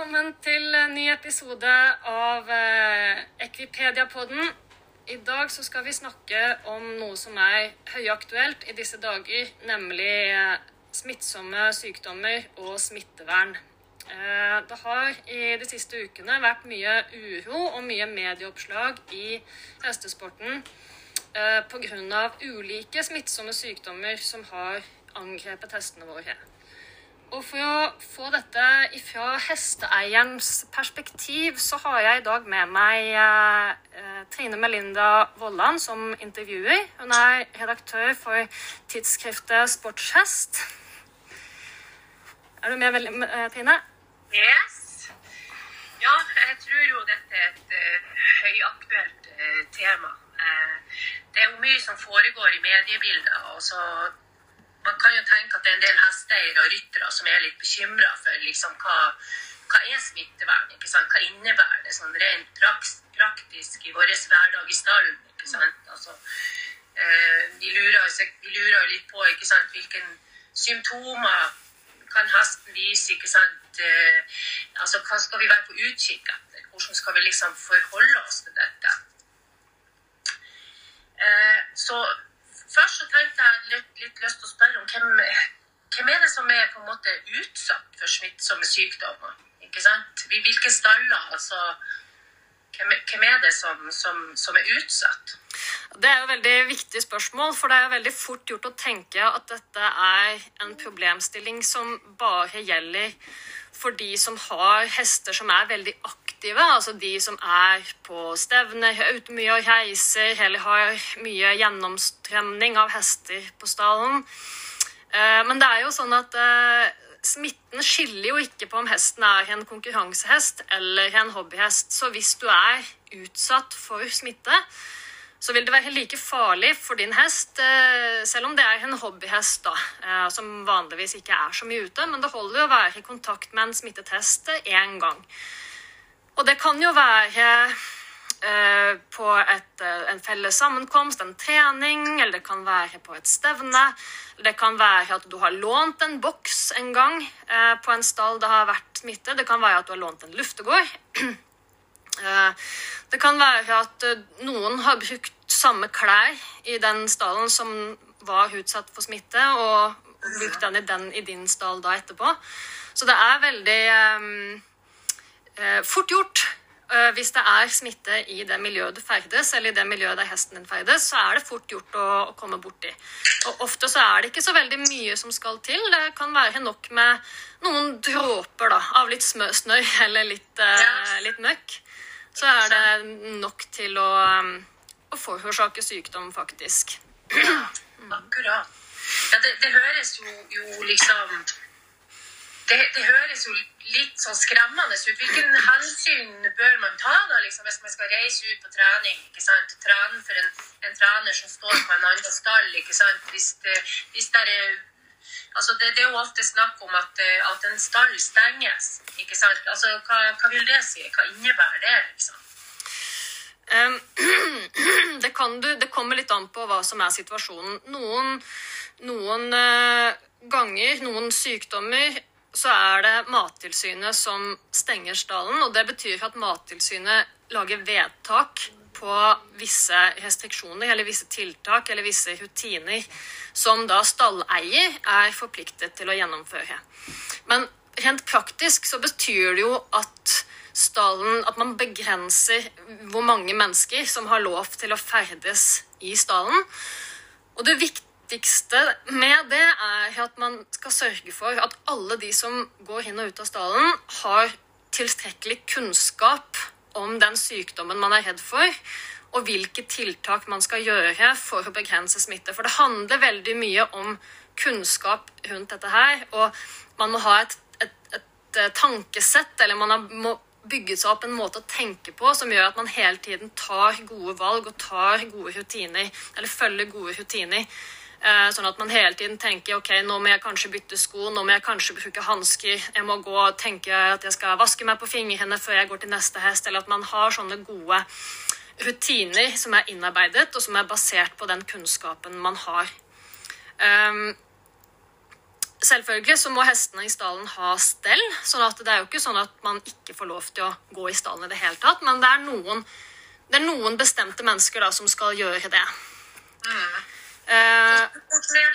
velkommen til en ny episode av eh, Ekvipedia-podden. I dag så skal vi snakke om noe som er høyaktuelt i disse dager, nemlig eh, smittsomme sykdommer og smittevern. Eh, Det har i de siste ukene vært mye uro og mye medieoppslag i hestesporten eh, pga. ulike smittsomme sykdommer som har angrepet hestene våre. Og for å få dette fra hesteeierens perspektiv, så har jeg i dag med meg eh, eh, Trine Melinda Vollan som intervjuer. Hun er redaktør for tidsskriftet Sportshest. Er du med, eh, Trine? Yes. Ja, jeg tror jo dette er et høyaktuelt tema. Det er jo mye som foregår i mediebildet. og så Man kan jo tenke at det er en del hesteeiere og ryttere som er litt bekymra for liksom, hva, hva er smittevern. ikke sant? Hva innebærer det sånn rent praktisk i vår hverdag i stallen? ikke sant? Altså, eh, de, lurer, seg- de lurer litt på ikke sant? hvilke symptomer kan hesten vise. ikke sant? Eh, altså, Hva skal vi være på utkikk etter? Hvordan skal vi liksom forholde oss til dette? Eh, så først så tenkte jeg litt, litt lyst til å spørre om hvem, hvem er det som er utsatt for smittsomme sykdommer? Ikke sant? Hvilke staller? altså hvem, er det som, som, som er utsatt? Det er jo veldig viktig spørsmål, for det er jo veldig fort gjort å tenke at dette er en problemstilling som bare gjelder for de som har hester som er veldig aktive, altså de som er på stevner, er ute mye og reiser, eller har mye gjennomstrømning av hester på stallen. Eh, Men det er jo sånn at eh, smitten skiller jo ikke på om hesten er en konkurransehest eller en hobbyhest. Så hvis du er utsatt for smitte, så vil det være like farlig for din hest, eh, selv om det er en hobbyhest da, som vanligvis ikke er så mye ute. Men det holder jo å være i kontakt med en smittet hest én gang. Og det kan jo være eh, på et, eh, en felles sammenkomst, en trening, eller det kan være på et stevne. Det kan være at du har lånt en boks en gang eh, på en stall det har vært smitte. Det kan være at du har lånt en luftegård. Det kan være at noen har brukt samme klær i den stallen som var utsatt for smitte, og og brukt den i, den i din stall da etterpå. Så det er veldig fort gjort. Eh, Hvis det er smitte i det miljøet du ferdes, eller i det miljøet der hesten din ferdes, så er det fort gjort å, å komme borti. Og ofte så er det ikke så veldig mye som skal til. Det kan være nok med noen dråper da, av litt snø eller litt, eh, litt møkk. Så er det nok til å, um, å forårsake sykdom, faktisk. Akkurat. Ja, det, det høres jo, jo liksom det, det høres jo litt sånn skremmende ut. Hvilken hensyn bør man ta da, liksom, hvis man skal reise ut på trening? ikke sant? Trene for en, en trener som står på en annen stall. ikke sant? Hvis det, hvis det er Altså, det, det er jo ofte snakk om at, at en stall stenges. ikke sant? Altså, hva, hva vil det si? Hva innebærer det? liksom? Um, det, du, det kommer litt an på hva som er situasjonen. Noen, noen eh, ganger, noen sykdommer, så er det Mattilsynet som stenger stallen. Og det betyr at Mattilsynet lager vedtak på visse restriksjoner eller visse tiltak eller visse rutiner som da stalleier er forpliktet til å gjennomføre. Men rent praktisk så betyr det jo at stallen At man begrenser hvor mange mennesker som har lov til å ferdes i stallen. Og det viktigste med det er at man skal sørge for at alle de som går inn og ut av stallen, har tilstrekkelig kunnskap om den sykdommen man er redd for, og hvilke tiltak man skal gjøre for å begrense smitte. For det handler veldig mye om kunnskap rundt dette her, og man må ha et, et, et eh, tankesett, eller man må bygge seg opp en måte å tenke på som gjør at man hele tiden tar gode valg og tar gode rutiner, eller følger gode rutiner. Eh, Sånn at man hele tiden tenker ok, nå må jeg kanskje bytte sko, nå må jeg kanskje bruke hansker, jeg må gå og tenke at jeg skal vaske meg på fingrene før jeg går til neste hest, eller at man har sånne gode rutiner som er innarbeidet, og som er basert på den kunnskapen man har. Um, selvfølgelig så må hestene i stallen ha stell. sånn at det er jo ikke sånn at man ikke får lov til å gå i stallen i det hele tatt. Men det er noen, det er noen bestemte mennesker da som skal gjøre det. Mm. Eh,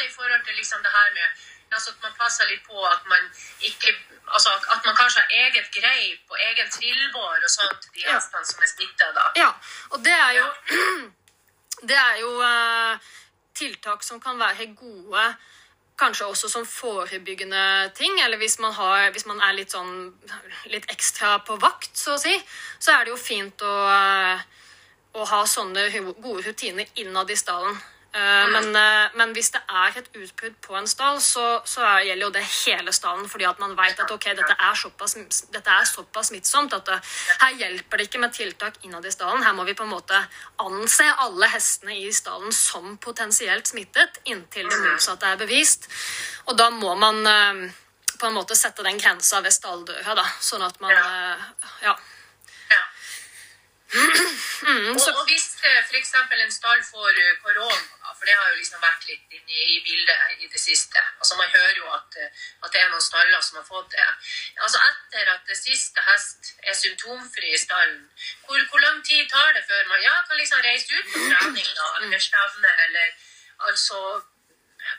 i forhold til liksom det her med altså at man passer litt på at man ikke altså At man kanskje har eget greip og egen trillbår og sånt de Ja. hestene som er smitta, da. ja, og det er jo Det er jo eh, tiltak som kan være gode Kanskje også som forebyggende ting, eller hvis man, har, hvis man er litt sånn litt ekstra på vakt, så å si, så er det jo fint å, eh, å ha sånne gode rutiner innad i stallen. Eh, Men, eh, men hvis det er et utbrudd på en stall, så, så er, gjelder jo det hele stallen. Fordi at man vet at ok, dette er såpass, dette er såpass smittsomt at det, her hjelper det ikke med tiltak innad i stallen. Her må vi på en måte anse alle hestene i stallen som potensielt smittet inntil det motsatte er bevist. Og da må man eh, på en måte sette den grensa ved stalldøra, da. Sånn at man Ja. eh. Mm, Og, så, og hvis f.eks. en stall får eh, korona, for det har jo liksom vært litt inne i bildet i det siste altså Man hører jo at, at det er noen staller som har fått det. Altså Etter at det siste hest er symptomfri i stallen, hvor, hvor lang tid tar det før man ja, kan liksom reise ut på trening da, eller stevne, eller altså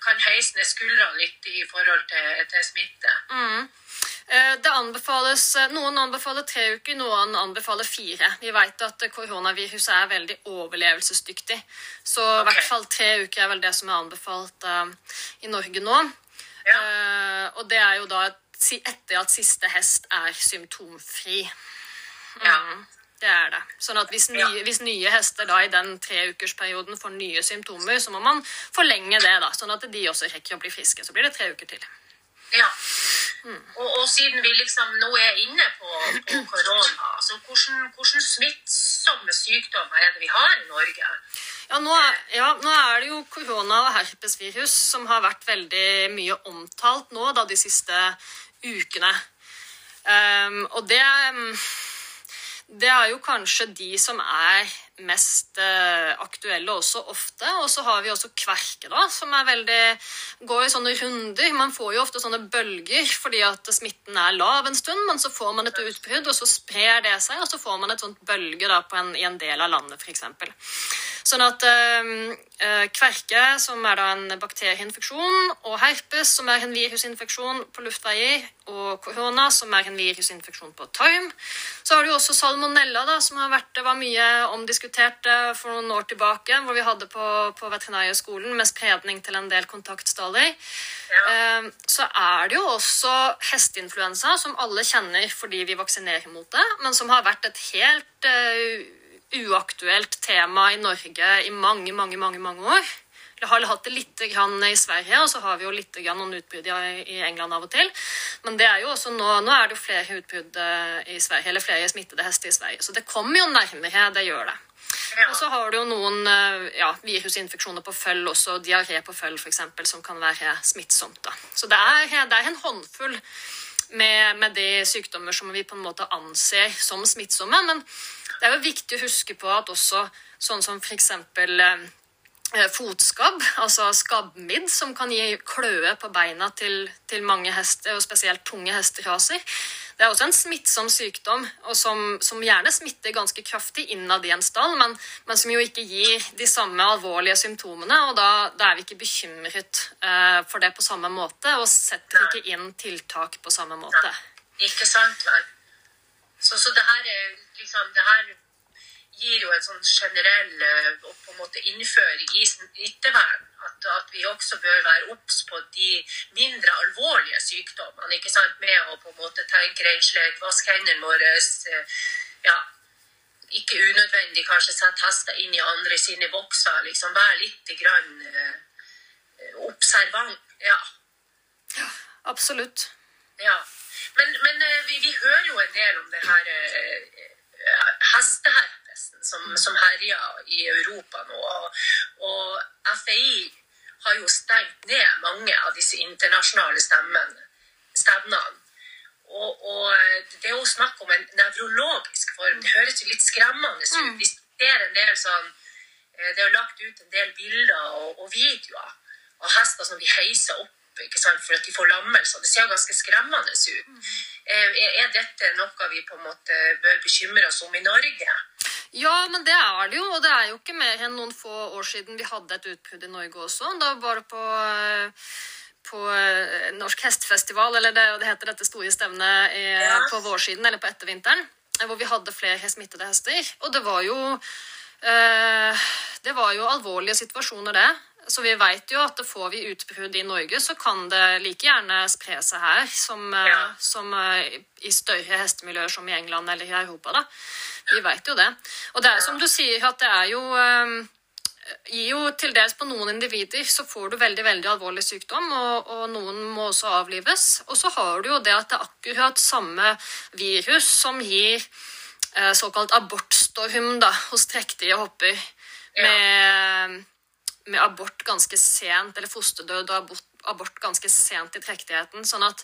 kan heise ned skuldrene litt i forhold til, til smitte? mm. Eh, Det anbefales, eh, Noen anbefaler tre uker, noen anbefaler fire. Vi vet at koronaviruset er veldig overlevelsesdyktig. Så i hvert fall tre uker er vel det som er anbefalt uh, i Norge nå. Ja. Uh, og det er jo da etter at siste hest er symptomfri. Ja. Mm, det er det. Sånn at hvis nye, Ja. hvis nye hester da i den treukersperioden får nye symptomer, så må man forlenge det, da, sånn at de også rekker å bli friske. Så blir det tre uker til. Ja. Og, og siden vi liksom nå er inne på, på korona, altså hvordan, hvordan smittsomme sykdommer er det vi har i Norge? Ja nå, er, ja, nå er det jo korona og herpesvirus som har vært veldig mye omtalt nå da, de siste ukene. Um, og det, det er jo kanskje de som er mest eh, aktuelle også ofte. Og så har vi også kverke, da, som er veldig går i sånne runder. Man får jo ofte sånne bølger fordi at smitten er lav en stund, men så får man et utbrudd, og så sprer det seg, og så får man et sånt bølge da, en, i en del av landet, f.eks. Sånn at eh, eh, kverke, som er da en bakterieinfeksjon, og herpes, som er en virusinfeksjon på luftveier, og korona, som er en virusinfeksjon på tarm. Så har du også salmonella, da, som har vært, det var mye omdiskutert eh, for noen år tilbake, hvor vi hadde på, på Veterinærhøgskolen med spredning til en del kontaktstaller. Ja. Eh, Så er det jo også hesteinfluensa, som alle kjenner fordi vi vaksinerer mot det, men som har vært et helt eh, uaktuelt tema i Norge i mange, mange, mange, mange år. Vi har hatt det litt grann i Sverige, og så har vi jo litt grann noen utbrudd i i England av og til. Men det er jo også nå, nå er det jo flere utbrudd eh, i Sverige, eller flere smittede hester i Sverige. Så det kommer jo nærmere, det gjør det. Ja. Og så har du jo noen eh, ja, virusinfeksjoner på føll, også diaré på føll f.eks., som kan være smittsomt. Da. Så det er, det er en håndfull med, med de sykdommer som vi på en måte anser som smittsomme. Men det er jo viktig å huske på at også sånn som f.eks. Eh, fotskabb, altså skabbmidd, som kan gi kløe på beina til, til mange hester, og spesielt tunge hesteraser. Det er også en smittsom sykdom, og som, som gjerne smitter ganske kraftig innad i en stall, men, men som jo ikke gir de samme alvorlige symptomene, og da, da er vi ikke bekymret eh, for det på samme måte, og setter ikke inn tiltak på samme måte. Ikke sant, vel? Så, så det her er liksom Det her gir jo en sånn generell eh, på en måte innføring i smittevern. At, at vi også bør være obs på de mindre alvorlige sykdommene. ikke sant, Med å på en måte tenke rent vaske hendene våre ja, Ikke unødvendig kanskje sette hester inn i andre sine bokser. liksom Være litt grann eh, observant. Ja. Absolutt. Ja, men, men eh, vi, vi hører jo en del om det her eh, eh, hesteherpesen som, som herjer i Europa nå. Og, og FAI har jo stengt ned mange av disse internasjonale stevnene. Og, og det er jo snakk om en nevrologisk form. Det høres jo litt skremmende ut. Vi ser en del sånn eh, Det er jo lagt ut en del bilder og, og videoer av hester som blir heisa opp for at de får lammelser. Det ser jo ganske skremmende ut. Eh, Er dette noe vi på en måte bør bekymre oss om i Norge? Ja, men det er det jo. Og det er jo ikke mer enn noen få år siden vi hadde et utbrudd i Norge også. Da var det på, eh, på eh, Norsk hestefestival, eller det, det heter dette store stevnet i, Ja. på vårsiden, eller på ettervinteren, eh, hvor vi hadde flere smittede hester. Og det var jo eh, Det var jo alvorlige situasjoner, det. Så vi vet jo at får vi utbrudd i Norge, så kan det like gjerne spre seg her som, eh, Ja. som eh, i større hestemiljøer som i England eller i Europa. da. Vi vet jo det. Og det er som du sier, at det er jo eh, gir jo til dels på noen individer så får du veldig veldig alvorlig sykdom, og, og noen må også avlives. Og så har du jo det at det er akkurat samme virus som gir eh, såkalt abortstorm da, hos trektige hopper. Med, med abort ganske sent, eller fosterdød og abort, abort ganske sent i trektigheten. Sånn at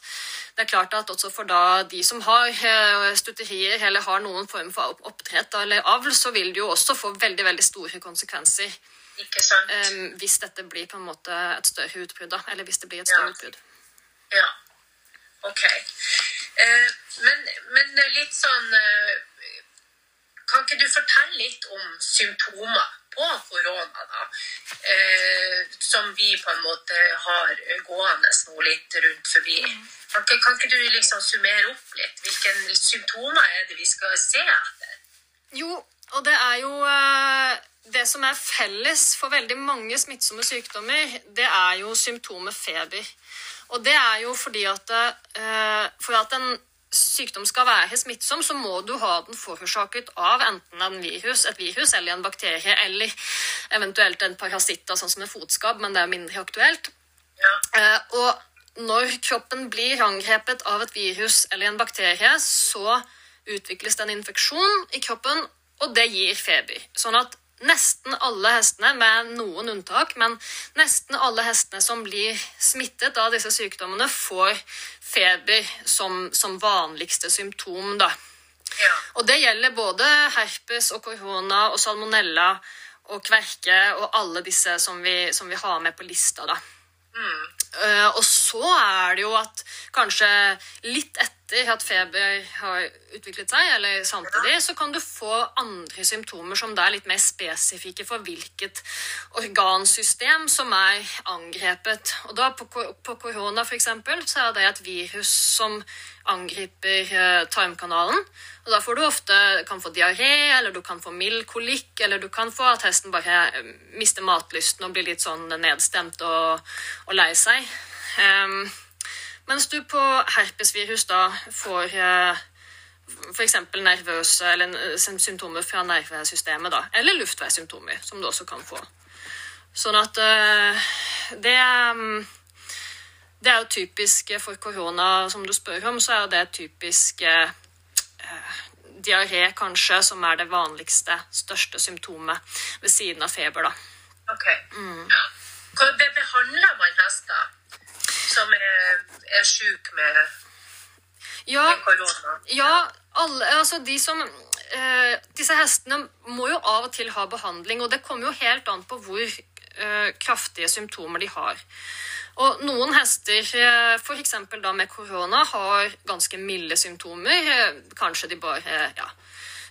det er klart at også for da de som har eh, stutterier eller har noen form for oppdrett eller avl, så vil det jo også få veldig veldig store konsekvenser Ikke sant? Um, hvis dette blir på en måte et større utbrudd. da, Eller hvis det blir et større Ja. utbrudd. Ja. Ok. Uh, men, men litt sånn uh, Kan ikke du fortelle litt om symptomer på korona, da? Eh, som vi på en måte har gående nå litt rundt forbi. Kan ikke, kan ikke du liksom summere opp litt? Hvilke symptomer er det vi skal se etter? Jo, og det er jo eh, Det som er felles for veldig mange smittsomme sykdommer, det er jo symptomet feber. Og det er jo fordi at eh, for at en sykdom skal være smittsom, så må du ha den forårsaket av enten en virus, et virus eller en bakterie, eller eventuelt en parasitt, sånn som en fotskabb, men det er mindre aktuelt. Ja. Eh, og når kroppen blir angrepet av et virus eller en bakterie, så utvikles det en infeksjon i kroppen, og det gir feber. Sånn at nesten alle hestene, med noen unntak, men nesten alle hestene som blir smittet av disse sykdommene, får feber som, som vanligste symptom. da. ja. Og det gjelder både herpes og korona og salmonella og kverke og alle disse som vi, som vi har med på lista. da. Eh, og så er det jo at kanskje litt etter at feber har utviklet seg, eller samtidig, så kan du få andre symptomer som da er litt mer spesifikke for hvilket organsystem som er angrepet. Og da på, på korona eksempel, så er det et virus som angriper eh, tarmkanalen. Og da får du ofte kan få diaré, eller du kan få mild kolikk, eller du kan få at hesten bare mister matlysten og blir litt sånn nedstemt og, og lei seg. Ehm, mens du på herpesvirus da får uh, f.eks. nervøse eller eh, symptomer fra nervesystemet, da. Eller luftveissymptomer, som du også kan få. Sånn at uh, det mm, det er jo typisk for korona, som du spør om, så er jo det typisk eh, eh, diaré, kanskje, som er det vanligste, største symptomet ved siden av feber, da. Ok. Mm. Hva be behandler man hester som er, sjuk med, Ja, med korona? ja alle, altså de som uh, Disse hestene må jo av og til ha behandling, og det kommer jo helt an på hvor uh, kraftige symptomer de har. Og noen hester, eh, f.eks. da med korona, har ganske milde symptomer. Kanskje de bare ja,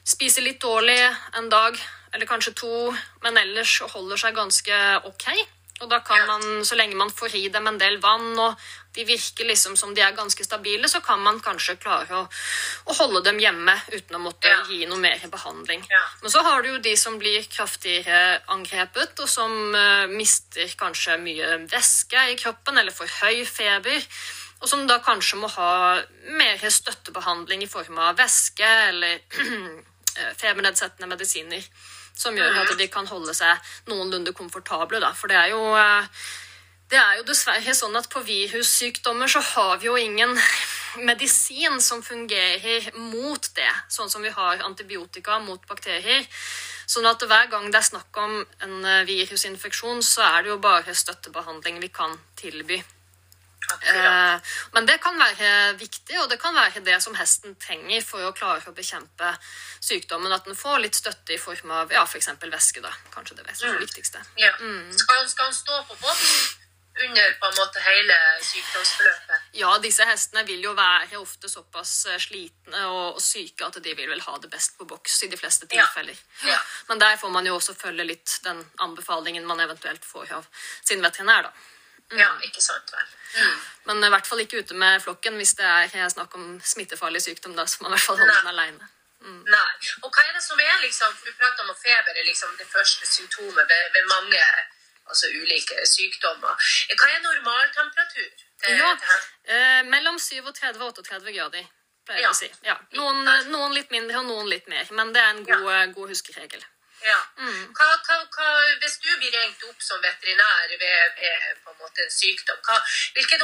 spiser litt dårlig en dag, eller kanskje to, men ellers holder seg ganske ok. Og da kan man, så lenge man får i dem en del vann, og de virker liksom som de er ganske stabile, så kan man kanskje klare å, å holde dem hjemme uten å måtte Ja. gi noe mer behandling. Ja. Men så har du jo de som blir kraftigere angrepet, og som uh, mister kanskje mye væske i kroppen, eller får høy feber. Og som da kanskje må ha mer støttebehandling i form av væske eller eh, febernedsettende medisiner. Som gjør at de kan holde seg noenlunde komfortable. Da. For det er jo eh, det er jo dessverre sånn at på virussykdommer så har vi jo ingen medisin som fungerer mot det, sånn som vi har antibiotika mot bakterier. Sånn at hver gang det er snakk om en eh, virusinfeksjon, så er det jo bare støttebehandling vi kan tilby. Akkurat. Eh, Men det kan være viktig, og det kan være det som hesten trenger for å klare å bekjempe sykdommen. At den får litt støtte i form av ja, f.eks. væske. da. Kanskje det det viktigste. Ja. Skal, han, skal han stå på boks? Under på en måte hele sykdomsforløpet? Ja, disse hestene vil jo være ofte såpass eh, slitne og, og syke at de vil vel ha det best på boks i de fleste tilfeller. Ja. Men der får man jo også følge litt den anbefalingen man eventuelt får av sin veterinær, da. Ja, ikke sant vel. Mm. Men i hvert fall ikke ute med flokken hvis det er snakk om smittefarlig sykdom. Da så man i hvert fall holde den alene. Nei. Og hva er det som er liksom, Du prater om at feber er liksom det første symptomet ved, ved mange altså ulike sykdommer. Hva er normaltemperatur? Ja, eh, mellom 37 og 38 grader, pleier Ja. å si. Ja. Noen, eh, noen litt mindre og noen litt mer, men det er en god, ja. god huskeregel. Ja. Mm. Hva, hva, hva, hvis du blir ringt opp som veterinær ved, ved på en måte en sykdom, hva, hvilke,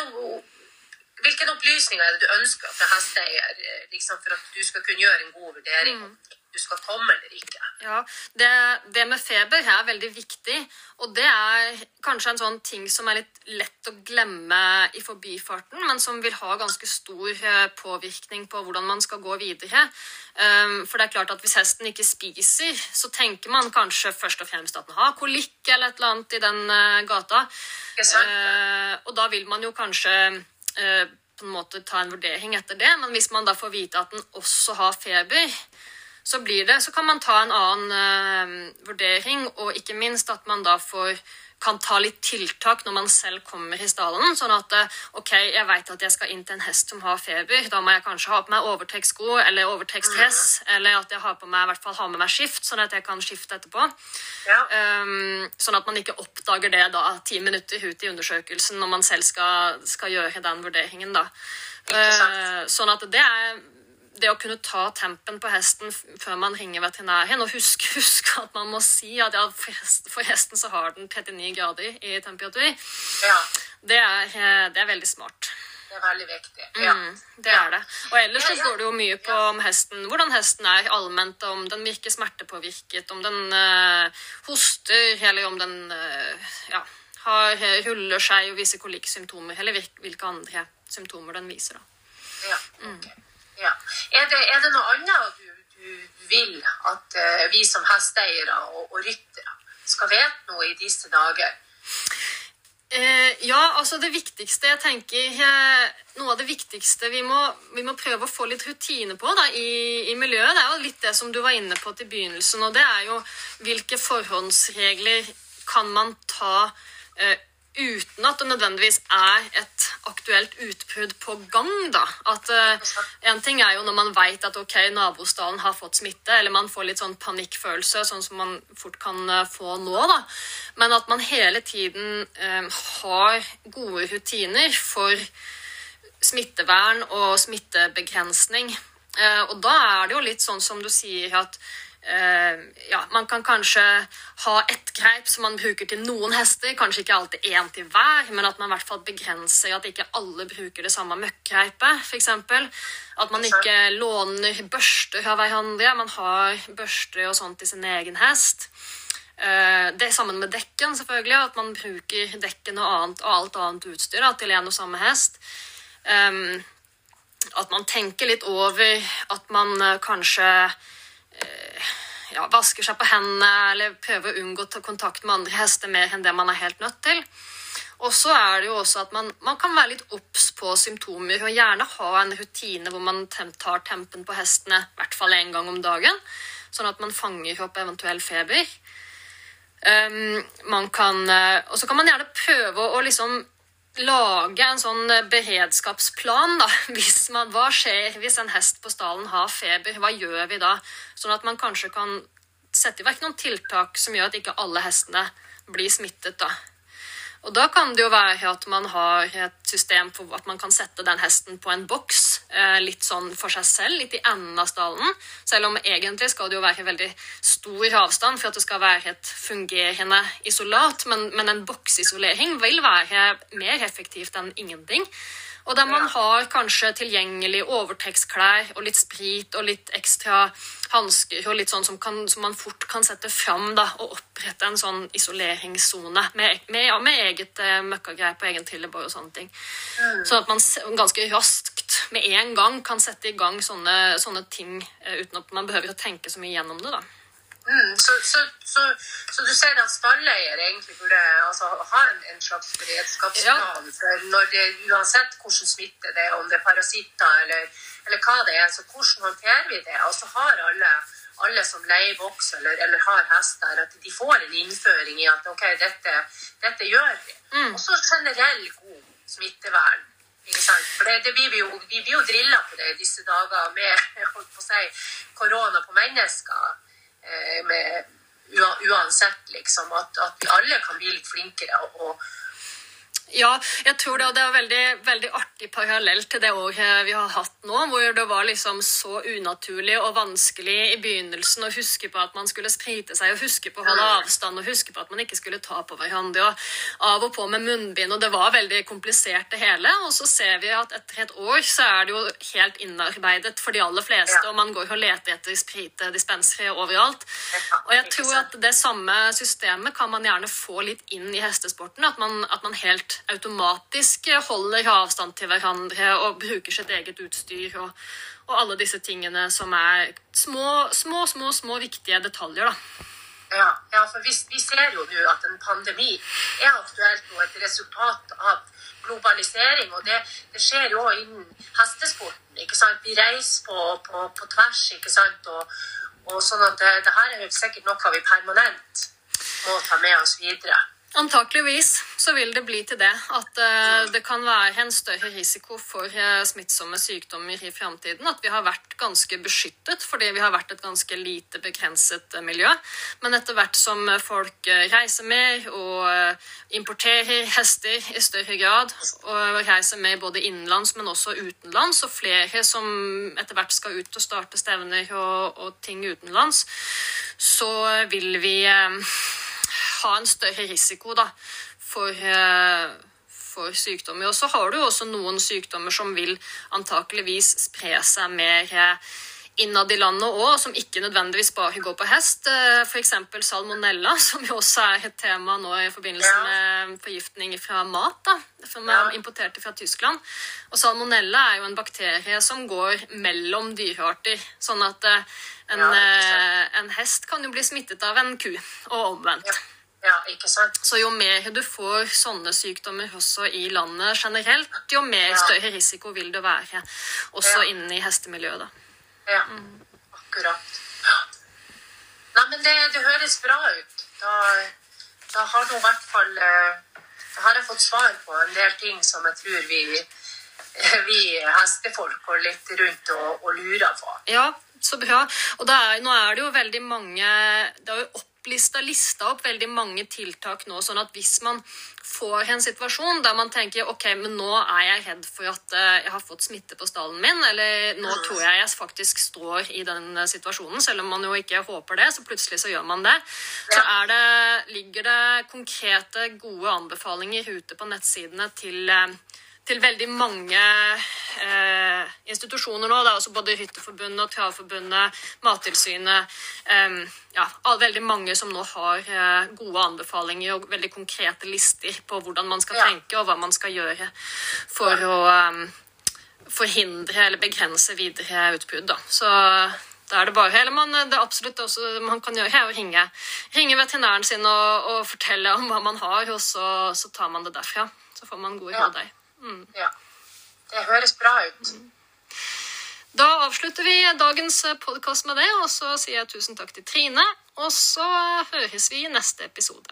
hvilke opplysninger er det du ønsker fra hesteeier eh, liksom for at du skal kunne gjøre en god vurdering om du skal komme eller ikke? Ja, det, det med feber er veldig viktig, og det er kanskje en sånn ting som er litt lett å glemme i forbifarten, men som vil ha ganske stor eh, påvirkning på hvordan man skal gå videre. Um, For det er klart at hvis hesten ikke spiser, så tenker man kanskje først og fremst at den har kolikk eller et eller annet i den eh, gata. Og da vil man jo kanskje eh, på en måte ta en vurdering etter det, men hvis man da får vite at den også har feber, så blir det, så kan man ta en annen eh, vurdering, og ikke minst at man da får kan ta litt tiltak når man selv kommer i stallen. Sånn at eh, ok, jeg vet at jeg skal inn til en hest som har feber. Da må jeg kanskje ha på meg overtrekkssko eller overtrekksdress. Eller at jeg har på meg, i hvert fall har med meg skift, sånn at jeg kan skifte etterpå. Ja. Um, sånn at man ikke oppdager det da ti minutter ut i undersøkelsen når man selv skal, skal gjøre den vurderingen. da. Uh, sånn at det er det å kunne ta tempen på hesten før man ringer veterinæren, og huske, husk at man må si at ja, for, hesten så har den 39 grader i temperatur, ja. det er, eh, det er veldig smart. Det er veldig viktig. Ja. Mm, det er det. Og ellers så går det jo mye på om hesten, hvordan hesten er allment, om den virker smertepåvirket, om den eh, hoster, eller om den eh, ja, har, ruller seg og viser kolikksymptomer, eller hvilke andre symptomer den viser. Da. Ja, ok. Ja. Er, det, er det noe annet du, du vil at uh, vi som hesteeiere og, og ryttere skal vite noe i disse dager? Eh, ja, altså det viktigste jeg tenker eh, Noe av det viktigste vi må, vi må prøve å få litt rutine på da, i, i miljøet, det er jo litt det som du var inne på til begynnelsen. Og det er jo hvilke forhåndsregler kan man ta eh, uten at det nødvendigvis er et aktuelt utbrudd på gang. da. At eh, En ting er jo når man vet at ok, nabostallen har fått smitte, eller man får litt sånn panikkfølelse, sånn som man fort kan uh, få nå. da. Men at man hele tiden uh, har gode rutiner for smittevern og smittebegrensning. Og da er det jo litt sånn som du sier at ja, man kan kanskje ha ett greip som man bruker til noen hester, kanskje ikke alltid én til hver, men at man i hvert fall begrenser at ikke alle bruker det samme møkkgreipet, f.eks. At man ikke låner børster av hverandre, man har børster og sånt til sin egen hest. Eh, Det sammen med dekken, selvfølgelig. At man bruker dekken og, annet, og alt annet utstyr da, til en og samme hest. Ehm, at man tenker litt over at man eh, kanskje eh, ja, vasker seg på hendene eller prøver å unngå å ta kontakt med andre hester mer enn det man er helt nødt til. Og så er det jo også at man, man kan være litt obs på symptomer og gjerne ha en rutine hvor man tar tempen på hestene i hvert fall én gang om dagen, sånn at man fanger opp eventuell feber. Um, man kan, eh, og så kan man gjerne prøve å liksom lage en sånn eh, beredskapsplan. da. Hvis man, hva skjer hvis en hest på stallen har feber? Hva gjør vi da? Sånn at man kanskje kan sette i verk noen tiltak som gjør at ikke alle hestene blir smittet. da. Og da kan det jo være at man har et system for at man kan sette den hesten på en boks eh, litt sånn for seg selv, litt i enden av stallen. Selv om egentlig skal det jo være veldig stor avstand for at det skal være et fungerende isolat. Men, men en boksisolering vil være mer effektivt enn ingenting. Og der man har kanskje tilgjengelig overtekstklær og litt sprit og litt ekstra hansker og litt sånn som, kan, som man fort kan sette fram da, og opprette en sånn isoleringssone med, med, ja, med eget eh, møkkagreip og egen trillebår og sånne ting. Sånn at man ganske raskt med en gang kan sette i gang sånne, sånne ting eh, uten at man behøver å tenke så mye gjennom det. da. Mm, så, så, så, så, du sier at stalleier egentlig burde altså, ha en, en, slags beredskapsplan. Ja. når det, Uansett hvordan smitte det er, om det er parasitter eller, eller, hva det er, så hvordan håndterer vi det? Og så har alle, alle som leier boks eller, eller, har hester, at de får en innføring i at OK, dette, dette gjør vi. Mm. Og så generell god smittevern. For det, det blir vi, jo, vi blir jo drilla på det i disse dager med holdt på å si, korona på mennesker. Eh, med, uansett, liksom. At, at, vi alle kan bli litt flinkere. og, ja, jeg tror det, og det er veldig, veldig artig parallell til det året vi har hatt nå, hvor det var liksom så unaturlig og vanskelig i begynnelsen å huske på at man skulle sprite seg, og huske på å holde avstand, og huske på at man ikke skulle ta på hverandre, og av og på med munnbind, og det var veldig komplisert det hele. Og så ser vi at etter et år så er det jo helt innarbeidet for de aller fleste, og man går og leter etter spritedispensere overalt. Og jeg tror at det samme systemet kan man gjerne få litt inn i hestesporten, at man, at man helt automatisk holder avstand til hverandre og bruker sitt eget utstyr og, og alle disse tingene som er små, små, små, små viktige detaljer. da. Ja, ja, for vi, vi, ser jo nå at en pandemi er aktuelt og et resultat av globalisering. Og det, det skjer jo innen hestesporten. ikke sant? Vi reiser på, på, på tvers. ikke sant? Og, og sånn at det, det her er jo sikkert noe vi permanent må ta med oss videre. Antakeligvis så vil det bli til det at uh, det kan være en større risiko for uh, smittsomme sykdommer i framtiden. At vi har vært ganske beskyttet fordi vi har vært et ganske lite begrenset uh, miljø. Men etter hvert som folk reiser mer og importerer hester i større grad, og reiser mer både innenlands, men også utenlands, og flere som etter hvert skal ut og starte stevner og, og ting utenlands, så vil vi ha en større risiko da, for, eh, for sykdommer. Og så har du også noen sykdommer som vil antakeligvis spre seg mer eh, innad i landet òg, som ikke nødvendigvis bare går på hest. Eh, F.eks. salmonella, som jo også er et tema nå i forbindelse med forgiftning fra mat. da, Som er importert fra Tyskland. Og salmonella er jo en bakterie som går mellom dyrearter. Sånn at en, en hest kan jo bli smittet av en ku, og omvendt. Ja. Ikke sant? Så jo mer du får sånne sykdommer også i landet generelt, jo mer ja. større risiko vil det være også ja. inne i hestemiljøet. da. Ja, mm. akkurat. Ja. Nei, men det, det, høres bra ut. Da, da har du i hvert fall eh, Da har jeg fått svar på en del ting som jeg tror vi, vi hestefolk går litt rundt og, og lurer på. Ja, så bra. Og er, nå er det jo veldig mange Det er jo opp lista, lista opp veldig mange tiltak nå, sånn at hvis man får en situasjon der man tenker ok, men nå er jeg redd for at eh, jeg har fått smitte på stallen min, eller nå tror jeg jeg faktisk står i den eh, situasjonen, selv om man jo ikke håper det, så plutselig så gjør man det, så det, ligger det konkrete, gode anbefalinger ute på nettsidene til eh, til veldig mange eh, institusjoner nå. Det er også både Rytterforbundet og Travforbundet, Mattilsynet eh, ja, Veldig mange som nå har eh, gode anbefalinger og veldig konkrete lister på hvordan man skal ja. tenke og hva man skal gjøre for å eh, forhindre eller begrense videre utbrudd. Så da er det bare Eller man, det absolutt også man kan gjøre, er å ringe, ringe veterinæren sin og, og, fortelle om hva man har, og så, så, tar man det derfra. Så får man gode råd der. Mm. Ja. Det høres bra ut. Mm. Da avslutter vi dagens podkast med det, og så sier jeg tusen takk til Trine. Og så høres vi i neste episode.